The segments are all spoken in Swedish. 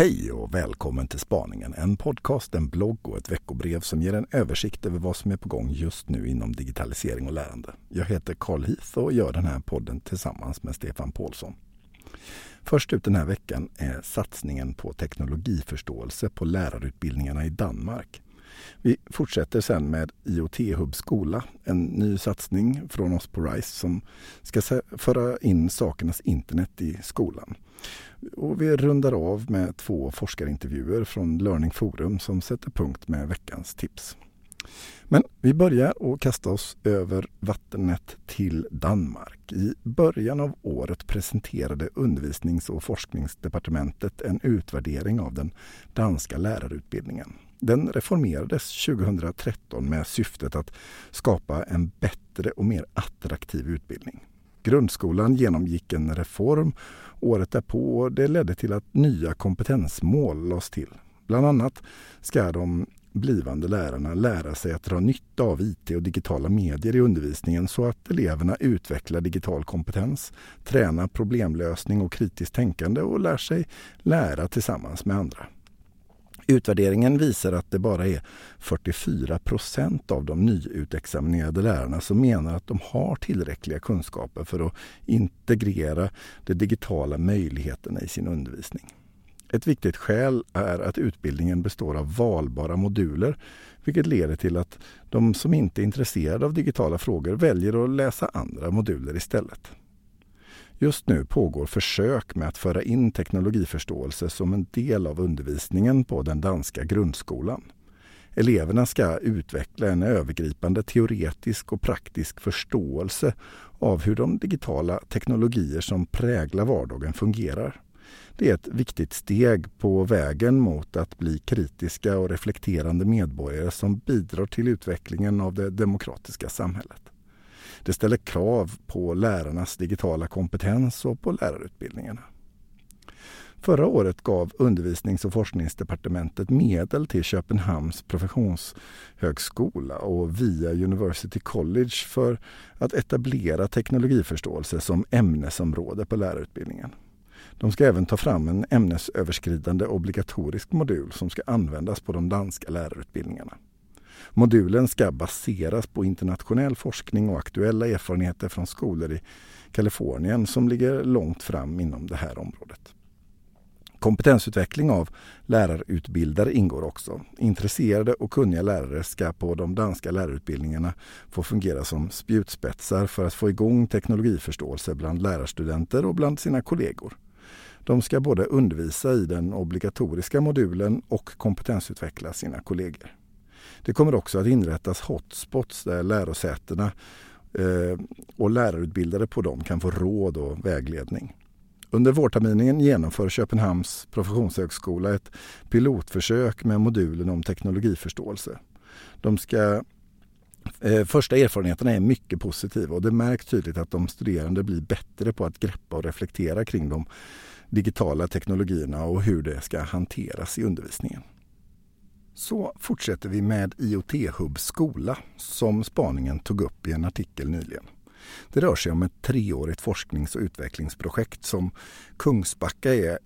Hej och välkommen till Spaningen, en podcast, en blogg och ett veckobrev som ger en översikt över vad som är på gång just nu inom digitalisering och lärande. Jag heter Carl Heath och gör den här podden tillsammans med Stefan Paulsson. Först ut den här veckan är satsningen på teknologiförståelse på lärarutbildningarna i Danmark. Vi fortsätter sen med IoT Hub Skola, en ny satsning från oss på RISE som ska föra in sakernas internet i skolan. Och vi rundar av med två forskarintervjuer från Learning Forum som sätter punkt med veckans tips. Men vi börjar och kasta oss över vattnet till Danmark. I början av året presenterade undervisnings och forskningsdepartementet en utvärdering av den danska lärarutbildningen. Den reformerades 2013 med syftet att skapa en bättre och mer attraktiv utbildning. Grundskolan genomgick en reform året därpå och det ledde till att nya kompetensmål lades till. Bland annat ska de blivande lärarna lära sig att dra nytta av IT och digitala medier i undervisningen så att eleverna utvecklar digital kompetens, tränar problemlösning och kritiskt tänkande och lär sig lära tillsammans med andra. Utvärderingen visar att det bara är 44 procent av de nyutexaminerade lärarna som menar att de har tillräckliga kunskaper för att integrera de digitala möjligheterna i sin undervisning. Ett viktigt skäl är att utbildningen består av valbara moduler vilket leder till att de som inte är intresserade av digitala frågor väljer att läsa andra moduler istället. Just nu pågår försök med att föra in teknologiförståelse som en del av undervisningen på den danska grundskolan. Eleverna ska utveckla en övergripande teoretisk och praktisk förståelse av hur de digitala teknologier som präglar vardagen fungerar. Det är ett viktigt steg på vägen mot att bli kritiska och reflekterande medborgare som bidrar till utvecklingen av det demokratiska samhället. Det ställer krav på lärarnas digitala kompetens och på lärarutbildningarna. Förra året gav Undervisnings och forskningsdepartementet medel till Köpenhamns professionshögskola och via University College för att etablera teknologiförståelse som ämnesområde på lärarutbildningen. De ska även ta fram en ämnesöverskridande obligatorisk modul som ska användas på de danska lärarutbildningarna. Modulen ska baseras på internationell forskning och aktuella erfarenheter från skolor i Kalifornien som ligger långt fram inom det här området. Kompetensutveckling av lärarutbildare ingår också. Intresserade och kunniga lärare ska på de danska lärarutbildningarna få fungera som spjutspetsar för att få igång teknologiförståelse bland lärarstudenter och bland sina kollegor. De ska både undervisa i den obligatoriska modulen och kompetensutveckla sina kollegor. Det kommer också att inrättas hotspots där lärosätena eh, och lärarutbildare på dem kan få råd och vägledning. Under vårterminen genomför Köpenhamns professionshögskola ett pilotförsök med modulen om teknologiförståelse. De ska, eh, första erfarenheterna är mycket positiva och det märks tydligt att de studerande blir bättre på att greppa och reflektera kring de digitala teknologierna och hur det ska hanteras i undervisningen. Så fortsätter vi med IoT-hubb Skola som spaningen tog upp i en artikel nyligen. Det rör sig om ett treårigt forsknings och utvecklingsprojekt som Kungsbacka är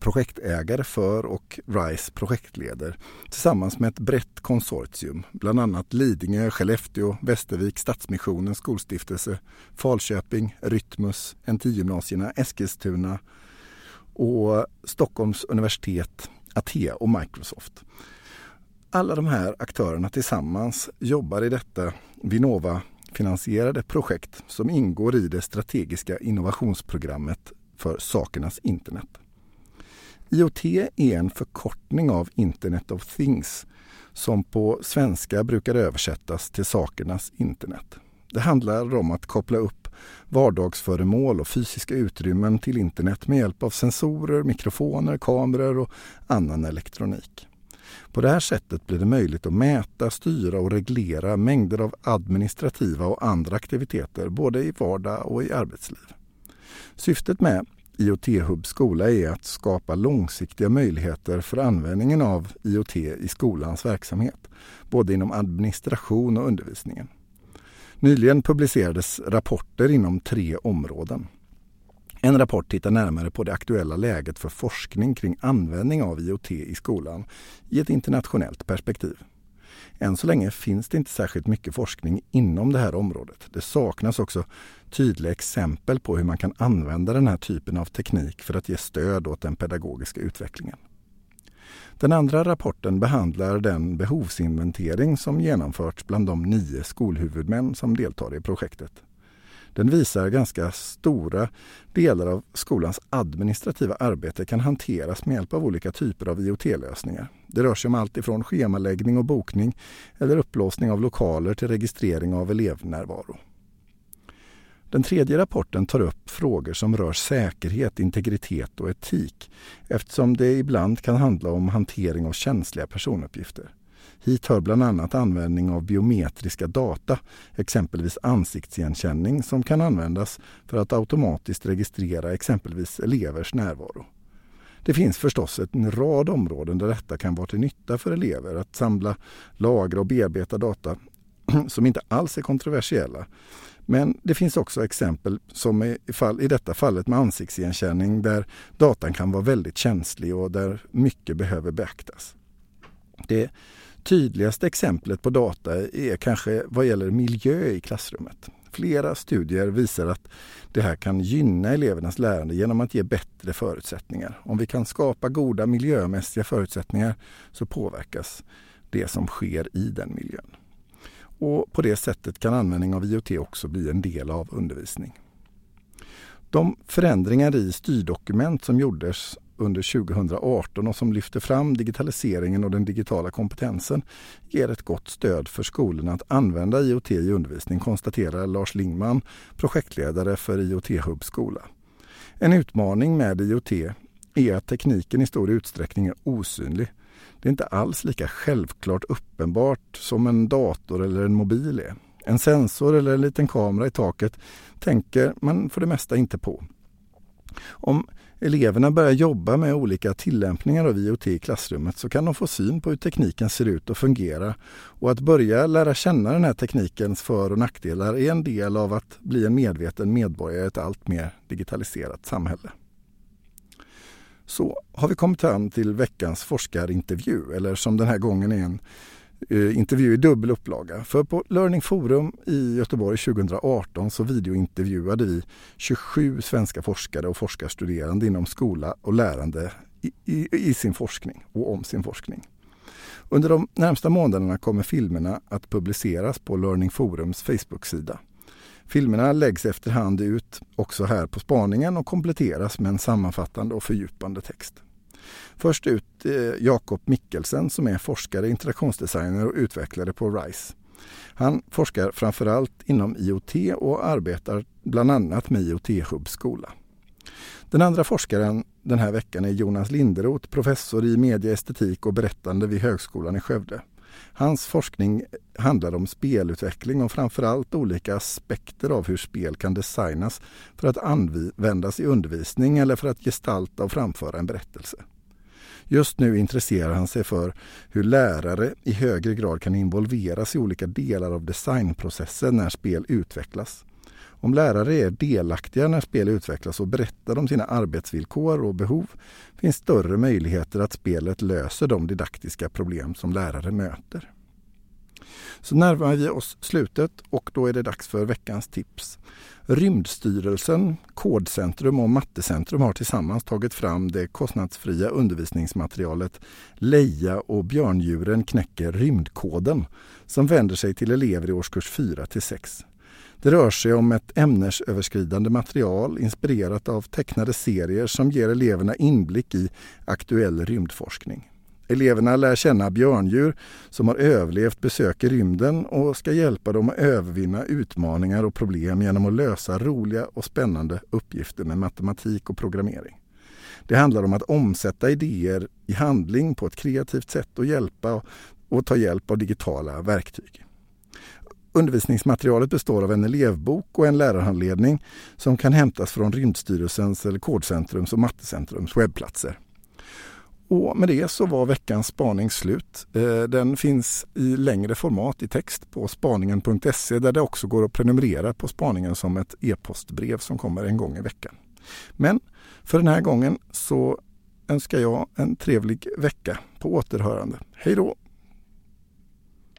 projektägare för och RISE projektleder tillsammans med ett brett konsortium, bland annat Lidingö, Skellefteå, Västervik, Stadsmissionen, Skolstiftelse, Falköping, Rytmus, NT-gymnasierna, Eskilstuna och Stockholms universitet, Atea och Microsoft. Alla de här aktörerna tillsammans jobbar i detta Vinnova-finansierade projekt som ingår i det strategiska innovationsprogrammet för sakernas internet. IoT är en förkortning av Internet of Things som på svenska brukar översättas till sakernas internet. Det handlar om att koppla upp vardagsföremål och fysiska utrymmen till internet med hjälp av sensorer, mikrofoner, kameror och annan elektronik. På det här sättet blir det möjligt att mäta, styra och reglera mängder av administrativa och andra aktiviteter både i vardag och i arbetsliv. Syftet med IoT Hub skola är att skapa långsiktiga möjligheter för användningen av IoT i skolans verksamhet, både inom administration och undervisningen. Nyligen publicerades rapporter inom tre områden. En rapport tittar närmare på det aktuella läget för forskning kring användning av IoT i skolan i ett internationellt perspektiv. Än så länge finns det inte särskilt mycket forskning inom det här området. Det saknas också tydliga exempel på hur man kan använda den här typen av teknik för att ge stöd åt den pedagogiska utvecklingen. Den andra rapporten behandlar den behovsinventering som genomförts bland de nio skolhuvudmän som deltar i projektet. Den visar ganska stora delar av skolans administrativa arbete kan hanteras med hjälp av olika typer av IoT-lösningar. Det rör sig om allt ifrån schemaläggning och bokning eller upplåsning av lokaler till registrering av elevnärvaro. Den tredje rapporten tar upp frågor som rör säkerhet, integritet och etik eftersom det ibland kan handla om hantering av känsliga personuppgifter. Hit hör bland annat användning av biometriska data, exempelvis ansiktsigenkänning som kan användas för att automatiskt registrera exempelvis elevers närvaro. Det finns förstås en rad områden där detta kan vara till nytta för elever att samla, lagra och bearbeta data som inte alls är kontroversiella. Men det finns också exempel som i, fall, i detta fallet med ansiktsigenkänning där datan kan vara väldigt känslig och där mycket behöver beaktas. Det tydligaste exemplet på data är kanske vad gäller miljö i klassrummet. Flera studier visar att det här kan gynna elevernas lärande genom att ge bättre förutsättningar. Om vi kan skapa goda miljömässiga förutsättningar så påverkas det som sker i den miljön. Och på det sättet kan användning av IoT också bli en del av undervisning. De förändringar i styrdokument som gjordes under 2018 och som lyfter fram digitaliseringen och den digitala kompetensen ger ett gott stöd för skolorna att använda IoT i undervisning, konstaterar Lars Lingman, projektledare för IoT Hub skola. En utmaning med IoT är att tekniken i stor utsträckning är osynlig. Det är inte alls lika självklart uppenbart som en dator eller en mobil är. En sensor eller en liten kamera i taket tänker man för det mesta inte på. Om eleverna börjar jobba med olika tillämpningar av IoT i klassrummet så kan de få syn på hur tekniken ser ut och fungerar. Och att börja lära känna den här teknikens för och nackdelar är en del av att bli en medveten medborgare i ett allt mer digitaliserat samhälle. Så har vi kommit fram till veckans forskarintervju, eller som den här gången är en Eh, intervju i dubbel upplaga. För på Learning Forum i Göteborg 2018 så videointervjuade vi 27 svenska forskare och forskarstuderande inom skola och lärande i, i, i sin forskning och om sin forskning. Under de närmsta månaderna kommer filmerna att publiceras på Learning Forums Facebook-sida. Filmerna läggs efterhand ut också här på spaningen och kompletteras med en sammanfattande och fördjupande text. Först ut eh, Jakob Mikkelsen som är forskare, interaktionsdesigner och utvecklare på RISE. Han forskar framförallt inom IoT och arbetar bland annat med IoT Hub skola. Den andra forskaren den här veckan är Jonas Linderoth, professor i medieestetik och berättande vid Högskolan i Skövde. Hans forskning handlar om spelutveckling och framförallt olika aspekter av hur spel kan designas för att användas i undervisning eller för att gestalta och framföra en berättelse. Just nu intresserar han sig för hur lärare i högre grad kan involveras i olika delar av designprocessen när spel utvecklas. Om lärare är delaktiga när spel utvecklas och berättar om sina arbetsvillkor och behov finns större möjligheter att spelet löser de didaktiska problem som lärare möter. Så närmar vi oss slutet och då är det dags för veckans tips. Rymdstyrelsen, Kodcentrum och Mattecentrum har tillsammans tagit fram det kostnadsfria undervisningsmaterialet Leja och björndjuren knäcker rymdkoden som vänder sig till elever i årskurs 4 till 6. Det rör sig om ett ämnesöverskridande material inspirerat av tecknade serier som ger eleverna inblick i aktuell rymdforskning. Eleverna lär känna björndjur som har överlevt besök i rymden och ska hjälpa dem att övervinna utmaningar och problem genom att lösa roliga och spännande uppgifter med matematik och programmering. Det handlar om att omsätta idéer i handling på ett kreativt sätt och hjälpa och ta hjälp av digitala verktyg. Undervisningsmaterialet består av en elevbok och en lärarhandledning som kan hämtas från Rymdstyrelsens eller Kodcentrums och Mattecentrums webbplatser. Och med det så var veckans spaning slut. Eh, den finns i längre format i text på spaningen.se där det också går att prenumerera på spaningen som ett e-postbrev som kommer en gång i veckan. Men för den här gången så önskar jag en trevlig vecka på återhörande. Hej då!